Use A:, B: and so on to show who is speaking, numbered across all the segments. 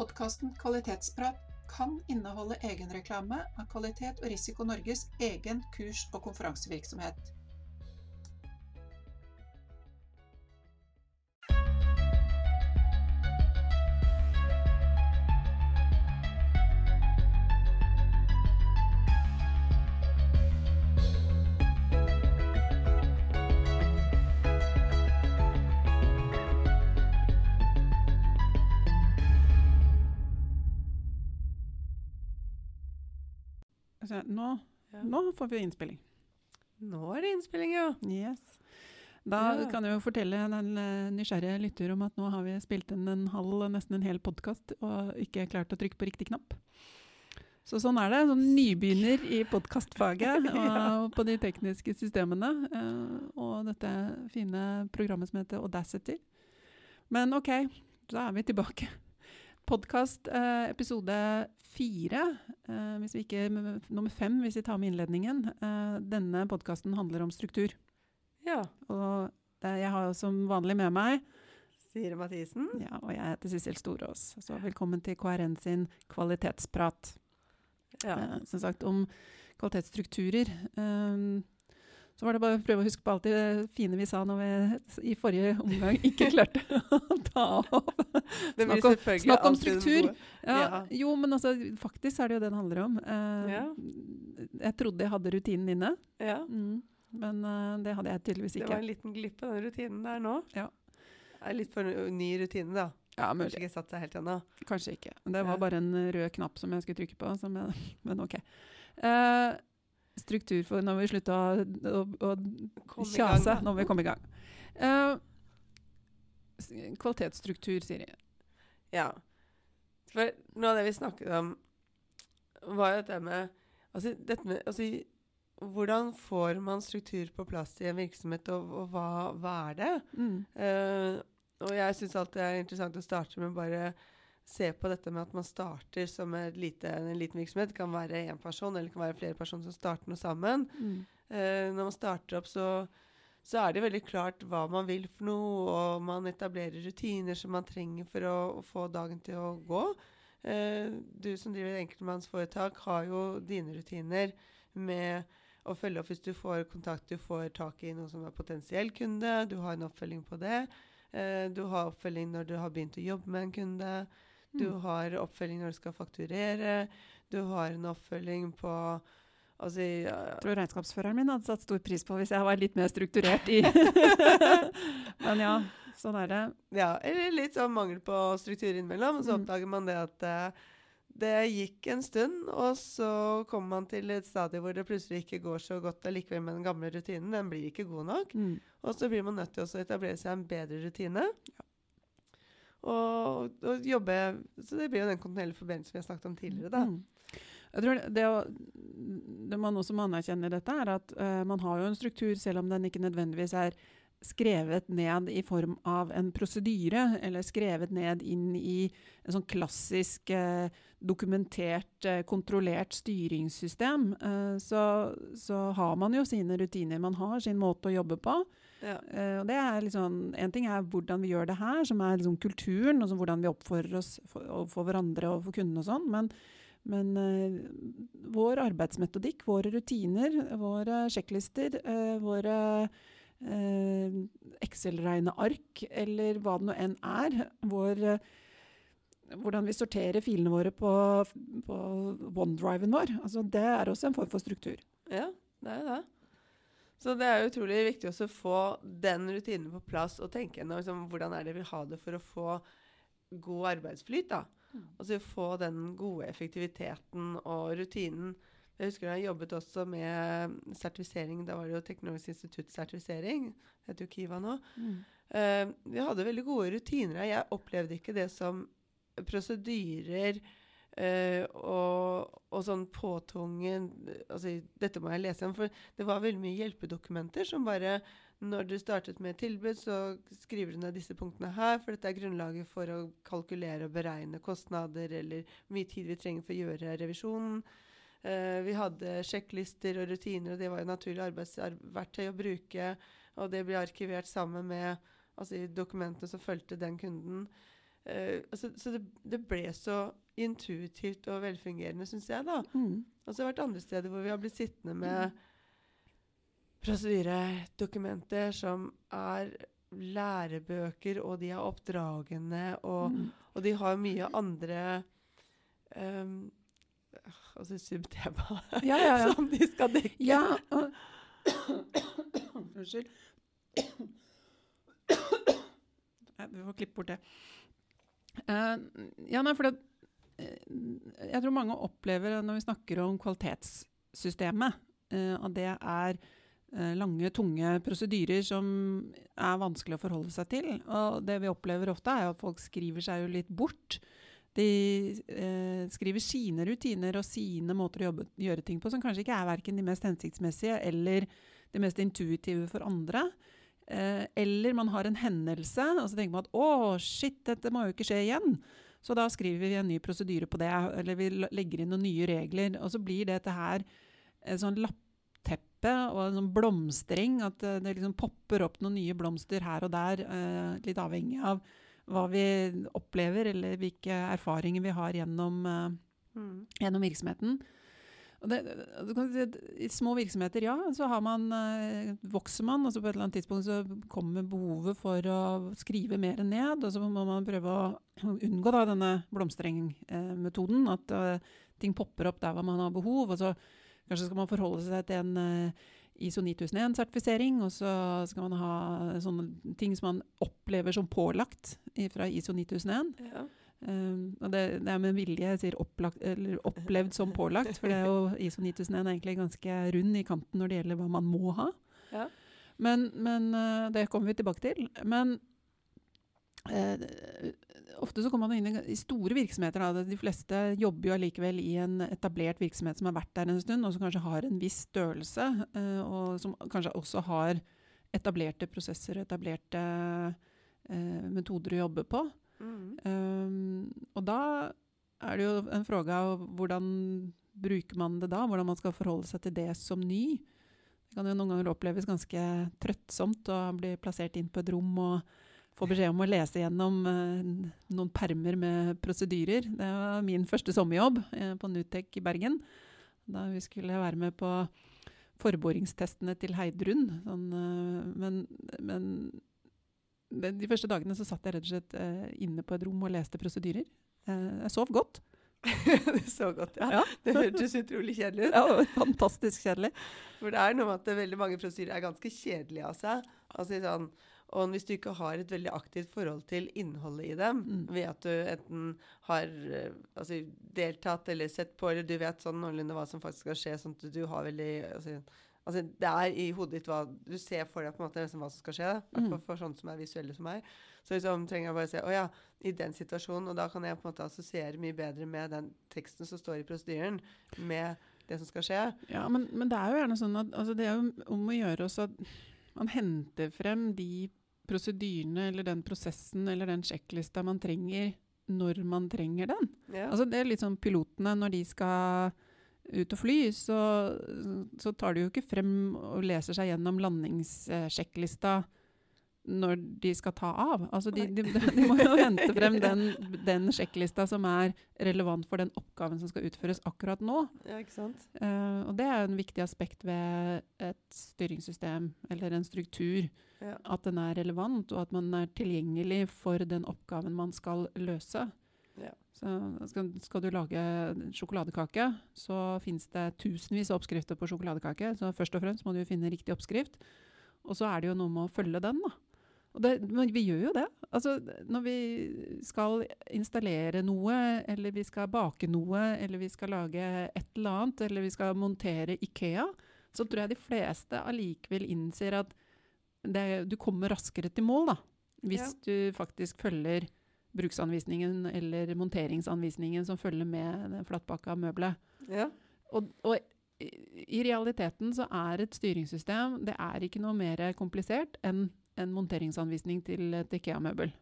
A: Podkasten Kvalitetsprat kan inneholde egenreklame av Kvalitet og Risiko Norges egen kurs- og konferansevirksomhet.
B: Altså, nå,
C: Ja.
B: nå får vi innspilling.
C: Nå er det innspilling, ja.
B: Yes. Da
C: Ja.
B: kan jeg jo fortelle den eh, nysgjerrige lytter om at nå har vi spilt inn en halv, nesten en hel podkast og ikke klart å trykke på riktig knapp. Så sånn er det. Sånn nybegynner i podkastfaget og på de tekniske systemene. eh, Og dette fine programmet som heter Audacity. Men OK, så er vi tilbake. Podkast eh, episode fire, eh, hvis vi ikke, nummer fem hvis vi tar med innledningen. Eh, denne podkasten handler om struktur.
C: Ja.
B: Og det, jeg har som vanlig med meg,
C: Sire Mathisen.
B: ja, og jeg heter Sissel Storås. Så velkommen til KRN sin kvalitetsprat.
C: Ja.
B: Eh, som sagt om kvalitetsstrukturer. Um, så var det bare å prøve å huske på alt det fine vi sa når vi i forrige omgang ikke klarte å ta
C: blir
B: Snakk om- snakk om struktur. Ja. Jo, men altså, faktisk er det jo det det handler om. Uh,
C: Ja.
B: Jeg trodde jeg hadde rutinen inne,
C: Ja.
B: mm, men uh, det hadde jeg tydeligvis ikke.
C: Det var en liten glipp av den rutinen der nå.
B: Ja.
C: Det er litt for ny rutine, da.
B: Ja,
C: Kanskje
B: mulig.
C: ikke satt seg helt ennå.
B: Kanskje ikke. Det var bare en rød knapp som jeg skulle trykke på. Som jeg, men OK. Eh, struktur for når vi slutta å, å, å kjase. Nå må vi komme i gang. Uh, kvalitetsstruktur, Siri.
C: Ja. For noe av det vi snakket om, var jo dette med Altså, dette med altså, Hvordan får man struktur på plass i en virksomhet, og, og hva, hva er det?
B: Mm.
C: Uh, og jeg syns alltid det er interessant å starte med bare se på dette med at man starter som lite, en liten virksomhet. Det kan være én person, eller det kan være flere personer som starter noe sammen.
B: Mm.
C: Eh, når man starter opp, så, så er det veldig klart hva man vil for noe, og man etablerer rutiner som man trenger for å, å få dagen til å gå. Eh, du som driver et enkeltmannsforetak, har jo dine rutiner med å følge opp hvis du får kontakt, du får tak i noen som er potensiell kunde, du har en oppfølging på det. Eh, du har oppfølging når du har begynt å jobbe med en kunde. Du
B: Mm.
C: har oppfølging når du skal fakturere. Du har en oppfølging på Altså ja.
B: Jeg tror regnskapsføreren min hadde satt stor pris på hvis jeg var litt mer strukturert i Men ja, sånn er det.
C: Ja, eller litt sånn mangel på struktur innimellom. Og så
B: Mm.
C: oppdager man det at eh, det gikk en stund, og så kommer man til et stadie hvor det plutselig ikke går så godt allikevel med den gamle rutinen. Den blir ikke god nok.
B: Mm.
C: Og så blir man nødt til å etablere seg en bedre rutine. Og, og jobbe Så det blir jo den kontinuerlige forbindelsen vi har snakket om tidligere, da.
B: Mm. Jeg tror det, å, det man også må anerkjenne i dette, er at uh, man har jo en struktur, selv om den ikke nødvendigvis er skrevet ned i form av en prosedyre, eller skrevet ned inn i en sånn klassisk eh, dokumentert, eh, kontrollert styringssystem. Eh, så, så har man jo sine rutiner. Man har sin måte å jobbe på.
C: Ja.
B: Eh, og det er liksom, en ting er hvordan vi gjør det her, som er liksom kulturen, og hvordan vi oppfører oss for, overfor hverandre og for kundene og sånn. Men, men uh, vår arbeidsmetodikk, våre rutiner, våre sjekklister, uh, våre eh, Excel-regneark, eller hva det nå enn er, vår, hvordan vi sorterer filene våre på, på OneDriven vår, altså det er også en form for struktur.
C: Ja, det er det. Så det er utrolig viktig også å få den rutinen på plass og tenke gjennom liksom, hvordan er det vi har det for å få god arbeidsflyt. da. Altså få den gode effektiviteten og rutinen. Jeg husker da jeg jobbet også med sertifisering. Da var det jo Teknologisk institutt-sertifisering. Det heter jo Kiva nå. Eh, vi hadde veldig gode rutiner. Jeg opplevde ikke det som prosedyrer eh, og, og sånn påtvungen altså, Dette må jeg lese om, for det var veldig mye hjelpedokumenter som bare Når du startet med et tilbud, så skriver du ned disse punktene her, for dette er grunnlaget for å kalkulere og beregne kostnader, eller hvor mye tid vi trenger for å gjøre revisjonen. Uh, vi hadde sjekklister og rutiner, og det var jo naturlig arbeidsverktøy å bruke. Og det ble arkivert sammen med altså, dokumentene som fulgte den kunden. Uh, altså, Så det, det ble så intuitivt og velfungerende, syns jeg, da.
B: Mm.
C: Og så har det vært andre steder hvor vi har blitt sittende med prosedyredokumenter som er lærebøker, og de er oppdragende, og,
B: Mm.
C: og de har mye andre um, Altså subtema
B: Ja, ja, ja.
C: som de skal dekke.
B: Ja, og Unnskyld. Vi får klippe bort det. Uh, ja, nei, for det, jeg tror mange opplever når vi snakker om kvalitetssystemet, eh, at det er eh, lange, tunge prosedyrer som er vanskelig å forholde seg til. Og det vi opplever ofte, er at folk skriver seg jo litt bort. De eh, skriver sine rutiner og sine måter å jobbe, gjøre ting på, som kanskje ikke er verken de mest hensiktsmessige eller de mest intuitive for andre. Eh, eller man har en hendelse, og så tenker man at å, shit, dette må jo ikke skje igjen. Så da skriver vi en ny prosedyre på det, eller vi legger inn noen nye regler. Og så blir dette her et sånn lappteppe og en sånn blomstring. At eh, det liksom popper opp noen nye blomster her og der, eh, litt avhengig av hva vi opplever, eller hvilke erfaringer vi har gjennom, eh,
C: Mm.
B: gjennom virksomheten. I små virksomheter, ja, så man, eh, vokser man. og så På et eller annet tidspunkt så kommer behovet for å skrive mer ned. Og så må man prøve å unngå da, denne blomstringmetoden. At uh, ting popper opp der hvor man har behov. og så Kanskje skal man forholde seg til en eh, ISO 9001-sertifisering, og så skal man ha sånne ting som man opplever som pålagt fra ISO 9001.
C: Ja.
B: Um, og det, det er med vilje jeg sier opplagt, eller opplevd som pålagt, for det er jo ISO 9001 er egentlig ganske rund i kanten når det gjelder hva man må ha.
C: Ja.
B: Men, men uh, det kommer vi tilbake til. Men eh, ofte så kommer man inn i, i store virksomheter. Da. De fleste jobber jo allikevel i en etablert virksomhet som har vært der en stund, og som kanskje har en viss størrelse, eh, og som kanskje også har etablerte prosesser og etablerte eh, metoder å jobbe på.
C: Mm.
B: Um, og da er det jo en fråga hvordan bruker man det da? Hvordan man skal forholde seg til det som ny. Det kan jo noen ganger oppleves ganske trøttsomt å bli plassert inn på et rom og få beskjed om å lese gjennom eh, noen permer med prosedyrer. Det var min første sommerjobb eh, på Nutek i Bergen. Da vi skulle være med på forboringstestene til Heidrun. Sånn, eh, men, men de, de første dagene så satt jeg rett og slett eh, inne på et rom og leste prosedyrer. Eh, jeg sov godt.
C: det så godt, ja.
B: Ja.
C: Det hørtes utrolig kjedelig ut.
B: Ja, fantastisk kjedelig.
C: For det er noe med at veldig mange prosedyrer er ganske kjedelige av seg. Altså, sånn, og hvis du ikke har et veldig aktivt forhold til innholdet i dem,
B: Mm.
C: ved at du enten har eh, altså, deltatt eller sett på, eller du vet sånn noenlunde hva som faktisk skal skje, sånn at du har veldig altså, altså, Det er i hodet ditt hva du ser for deg på en måte liksom, hva som skal skje. I hvert fall
B: Mm.
C: for sånne som er visuelle som meg. Så liksom trenger jeg bare se Å ja, i den situasjonen. Og da kan jeg på en måte assosiere mye bedre med den teksten som står i prosedyren, med det som skal skje.
B: Ja, men, men det er jo gjerne sånn at altså det er jo om å gjøre også at man henter frem de prosedyrene eller den prosessen eller den sjekklista man trenger når man trenger den.
C: Ja.
B: Altså det er litt sånn pilotene når de skal ut og fly, så, så tar de jo ikke frem og leser seg gjennom landingssjekklista når de skal ta av. Altså de, de, de må jo hente frem den, den sjekklista som er relevant for den oppgaven som skal utføres akkurat nå.
C: ja?
B: Eh, og det er en viktig aspekt ved et styringssystem eller en struktur.
C: Ja.
B: At den er relevant, og at man er tilgjengelig for den oppgaven man skal løse.
C: Ja.
B: Så skal, skal du lage sjokoladekake, så finnes det tusenvis av oppskrifter på sjokoladekake. Så først og fremst må du finne riktig oppskrift. Og så er det jo noe med å følge den, da. Og det, men vi gjør jo det. Altså, når vi skal installere noe, eller vi skal bake noe, eller vi skal lage et eller annet, eller vi skal montere Ikea, så tror jeg de fleste allikevel innser at det, du kommer raskere til mål, da. Hvis
C: Ja.
B: du faktisk følger bruksanvisningen eller monteringsanvisningen som følger med det flatpakka møbelet.
C: Ja.
B: Og, og i, realiteten så er et styringssystem det er ikke noe mer komplisert enn en monteringsanvisning til et Ikea-møbel.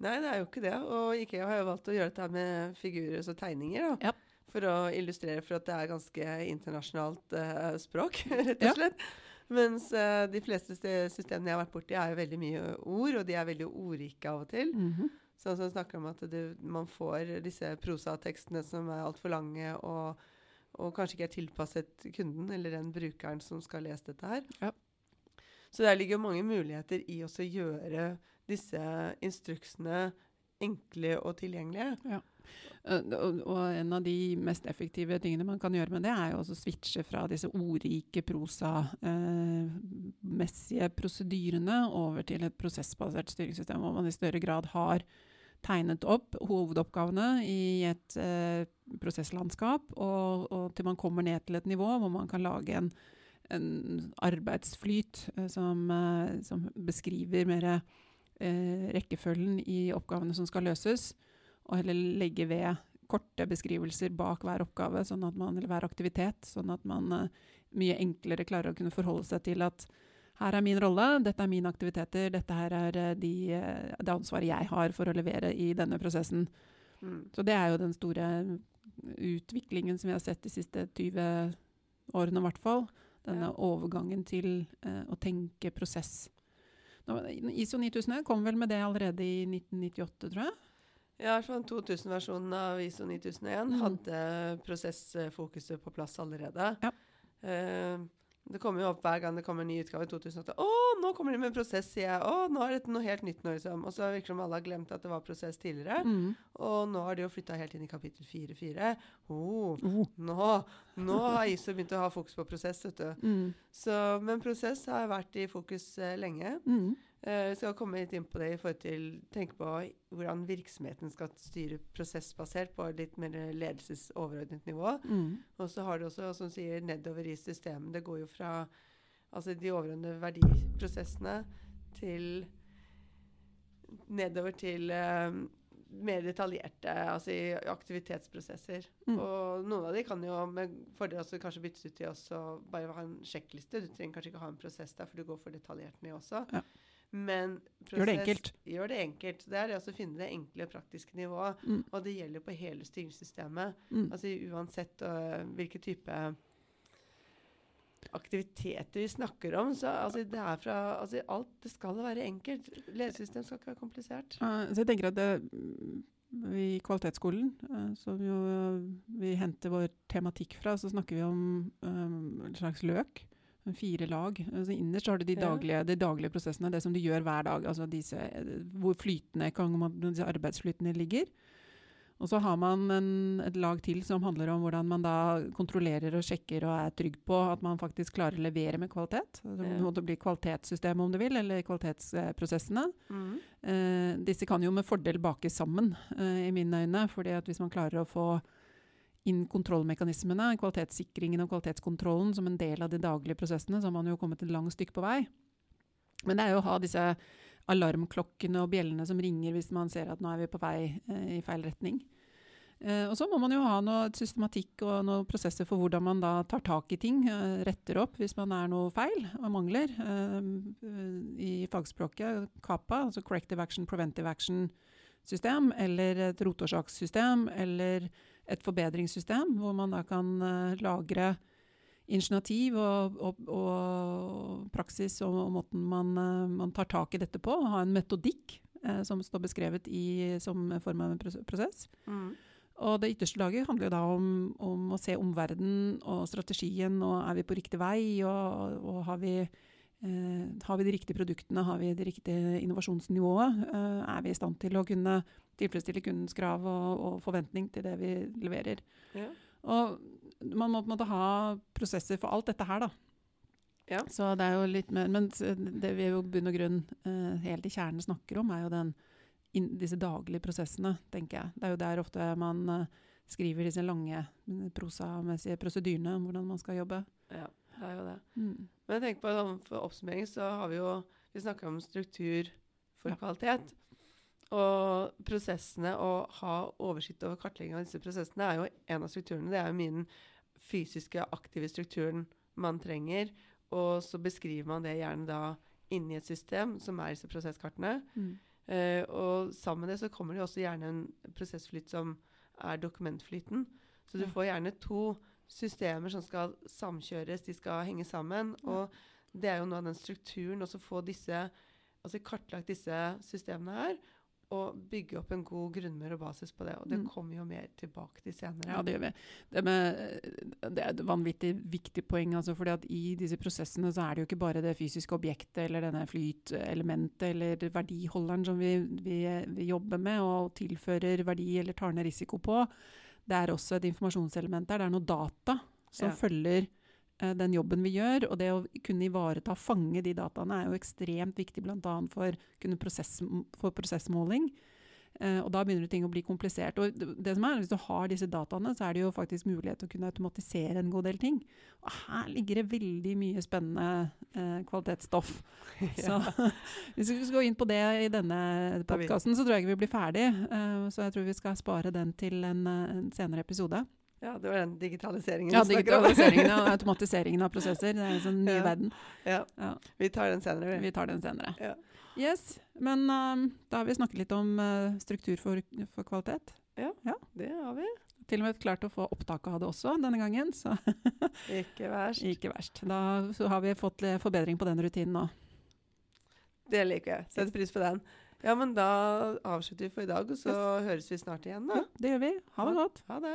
C: Nei, det er jo ikke det. Og IKEA har jo valgt å gjøre dette med figurer og tegninger. Da,
B: Ja.
C: For å illustrere for at det er ganske internasjonalt uh, språk, rett og
B: Ja.
C: Mens uh, de fleste systemene jeg har vært borti, er jo veldig mye ord, og de er veldig ordrike av og til. Sånn som snakker om at du, man får disse prosatekstene som er altfor lange og, og kanskje ikke er tilpasset kunden eller den brukeren som skal lese dette her.
B: Ja.
C: Så der ligger jo mange muligheter i å gjøre disse instruksene enkle og tilgjengelige.
B: Eh, Og, og en av de mest effektive tingene man kan gjøre med det, er jo å switche fra disse ordrike prosamessige prosedyrene over til et prosessbasert styringssystem, hvor man i større grad har tegnet opp hovedoppgavene i et eh, prosesslandskap, og, og til man kommer ned til et nivå hvor man kan lage en, en arbeidsflyt eh, som, eh, som beskriver mer eh, rekkefølgen i oppgavene som skal løses, og heller legge ved korte beskrivelser bak hver oppgave, sånn at man, eller hver aktivitet, sånn at man eh, mye enklere klarer å kunne forholde seg til at her er min rolle, dette er mine aktiviteter, dette her er eh, de, eh, det ansvaret jeg har for å levere i denne prosessen.
C: Mm.
B: Så det er jo den store utviklingen som vi har sett de siste 20 årene i hvert fall. Denne
C: Ja.
B: overgangen til eh, å tenke prosess. Nå, ISO 9000 kom vel med det allerede i 1998, tror jeg.
C: Ja, fall 2000-versjonen av ISO 9001
B: Mm.
C: hadde prosessfokuset på plass allerede.
B: Ja.
C: Uh, det kommer jo opp hver gang det kommer en ny utgave i 2008. 'Å, nå kommer de med prosess', sier jeg. 'Å, nå er dette noe helt nytt nå', liksom. Og så virker det som alle har glemt at det var prosess tidligere.
B: Mm.
C: Og nå har de jo flytta helt inn i kapittel 4.4. Oh,
B: Oh.
C: nå, nå har ISO begynt å ha fokus på prosess, vet du.
B: Mm.
C: Så, men prosess har vært i fokus eh, lenge.
B: Mm.
C: Vi skal komme litt inn på det i forhold til tenke på hvordan virksomheten skal styre prosessbasert på litt mer ledelsesoverordnet nivå.
B: Mm.
C: Og så har du også, som sier, nedover i systemet. Det går jo fra altså de overordnede verdiprosessene til nedover til eh, mer detaljerte altså i aktivitetsprosesser.
B: Mm.
C: Og noen av de kan jo med fordel også kanskje byttes ut til også bare ha en sjekkliste. Du trenger kanskje ikke ha en prosess der, for du går for detaljert ned også.
B: Ja.
C: Men
B: Gjør det enkelt.
C: Gjør det enkelt. Det er det å finne det enkle og praktiske nivået.
B: Mm.
C: Og det gjelder på hele styringssystemet.
B: Mm.
C: Altså uansett uh, hvilken type aktiviteter vi snakker om, så altså, det er fra altså, alt Det skal være enkelt. Ledelsessystem skal ikke være komplisert.
B: Uh, så jeg tenker at det, i kvalitetsskolen, eh, som jo vi henter vår tematikk fra, så snakker vi om um, en slags løk. Fire lag. Altså innerst har du de daglige, de daglige prosessene, det som du gjør hver dag. altså disse, Hvor flytende disse arbeidsflytene ligger. Og så har man en, et lag til som handler om hvordan man da kontrollerer og sjekker og er trygg på at man faktisk klarer å levere med kvalitet. Altså,
C: Ja.
B: Det blir kvalitetssystemet om du vil, eller kvalitetsprosessene.
C: Mm.
B: Eh, disse kan jo med fordel bakes sammen, eh, i mine øyne. fordi at hvis man klarer å få inn kontrollmekanismene, kvalitetssikringen og kvalitetskontrollen som en del av de daglige prosessene, så har man jo kommet et langt stykke på vei. Men det er jo å ha disse alarmklokkene og bjellene som ringer hvis man ser at nå er vi på vei eh, i feil retning. Eh, og så må man jo ha noe systematikk og noen prosesser for hvordan man da tar tak i ting, eh, retter opp hvis man er noe feil og mangler. Eh, I fagspråket KAPA, altså Corrective Action, Preventive Action system, eller et rotårsakssystem, eller et forbedringssystem, hvor man da kan eh, lagre initiativ og, og, og praksis og, og måten man, eh, man tar tak i dette på. Ha en metodikk eh, som står beskrevet i, som form av en prosess.
C: Mm.
B: Og det ytterste laget handler jo da om, om å se omverdenen og strategien, og er vi på riktig vei, og, og har, vi, har vi de riktige produktene, har vi det riktige innovasjonsnivået? Eh, er vi i stand til å kunne tilfredsstille kundens krav og, og forventning til det vi leverer?
C: Ja.
B: Og man må på en måte ha prosesser for alt dette her, da.
C: Ja.
B: Så det er jo litt mer Men det vi jo bunn og grunn eh, helt i kjernen snakker om, er jo den, disse daglige prosessene, tenker jeg. Det er jo der ofte man eh, skriver disse lange prosamessige prosedyrene om hvordan man skal jobbe.
C: ja, det er jo det.
B: Mm.
C: Men jeg tenker på sånn, for oppsummering så har vi jo Vi snakker om struktur for
B: Ja.
C: kvalitet. Og prosessene, å ha oversikt over kartlegging av disse prosessene, er jo en av strukturene. Det er jo min fysiske, aktive strukturen man trenger. Og så beskriver man det gjerne da inni et system, som er disse prosesskartene.
B: Mm.
C: Uh, og sammen med det så kommer det jo også gjerne en prosessflyt som er dokumentflyten. Så du får gjerne to systemer som skal samkjøres, de skal henge sammen. Og det er jo noe av den strukturen, også få disse Altså kartlagt disse systemene her. og bygge opp en god grunnmur og basis på det. Og det
B: Mm.
C: kommer jo mer tilbake til senere.
B: Ja, det gjør vi. Det, med, det er et vanvittig viktig poeng. Altså, fordi at I disse prosessene så er det jo ikke bare det fysiske objektet eller denne flytelementet eller verdiholderen som vi, vi, vi jobber med og tilfører verdi eller tar ned risiko på. Det er også et informasjonselement der. Det er noe data som
C: Ja.
B: følger eh, den jobben vi gjør. Og det å kunne ivareta og fange de dataene er jo ekstremt viktig bl.a. For, kunne prosess, for prosessmåling. Eh, og da begynner ting å bli komplisert. Og det, som er, Hvis du har disse dataene, så er det jo faktisk mulighet til å kunne automatisere en god del ting. Og her ligger det veldig mye spennende eh, kvalitetsstoff. Så hvis vi skal gå inn på det i denne podkasten, så tror jeg ikke vi blir ferdig. Eh, så jeg tror vi skal spare den til en, en senere episode.
C: Ja, det var den digitaliseringen
B: Ja,
C: vi snakker om.
B: digitaliseringen og automatiseringen av prosesser. Det er en sånn ny
C: Ja.
B: verden.
C: Ja,
B: Ja,
C: vi tar den senere. vi.
B: vi tar den senere.
C: Ja.
B: Yes, Men um, da har vi snakket litt om uh, struktur for, for kvalitet.
C: Det har vi.
B: Til og med klart å få opptak av det også denne gangen, så
C: Ikke verst.
B: ikke verst. Da så har vi fått forbedring på den rutinen nå.
C: Det liker jeg. Setter pris på den. Ja, men da avslutter vi for i dag, og så høres vi snart igjen, da.
B: Ja, det gjør vi. Ha det godt.
C: Ha det.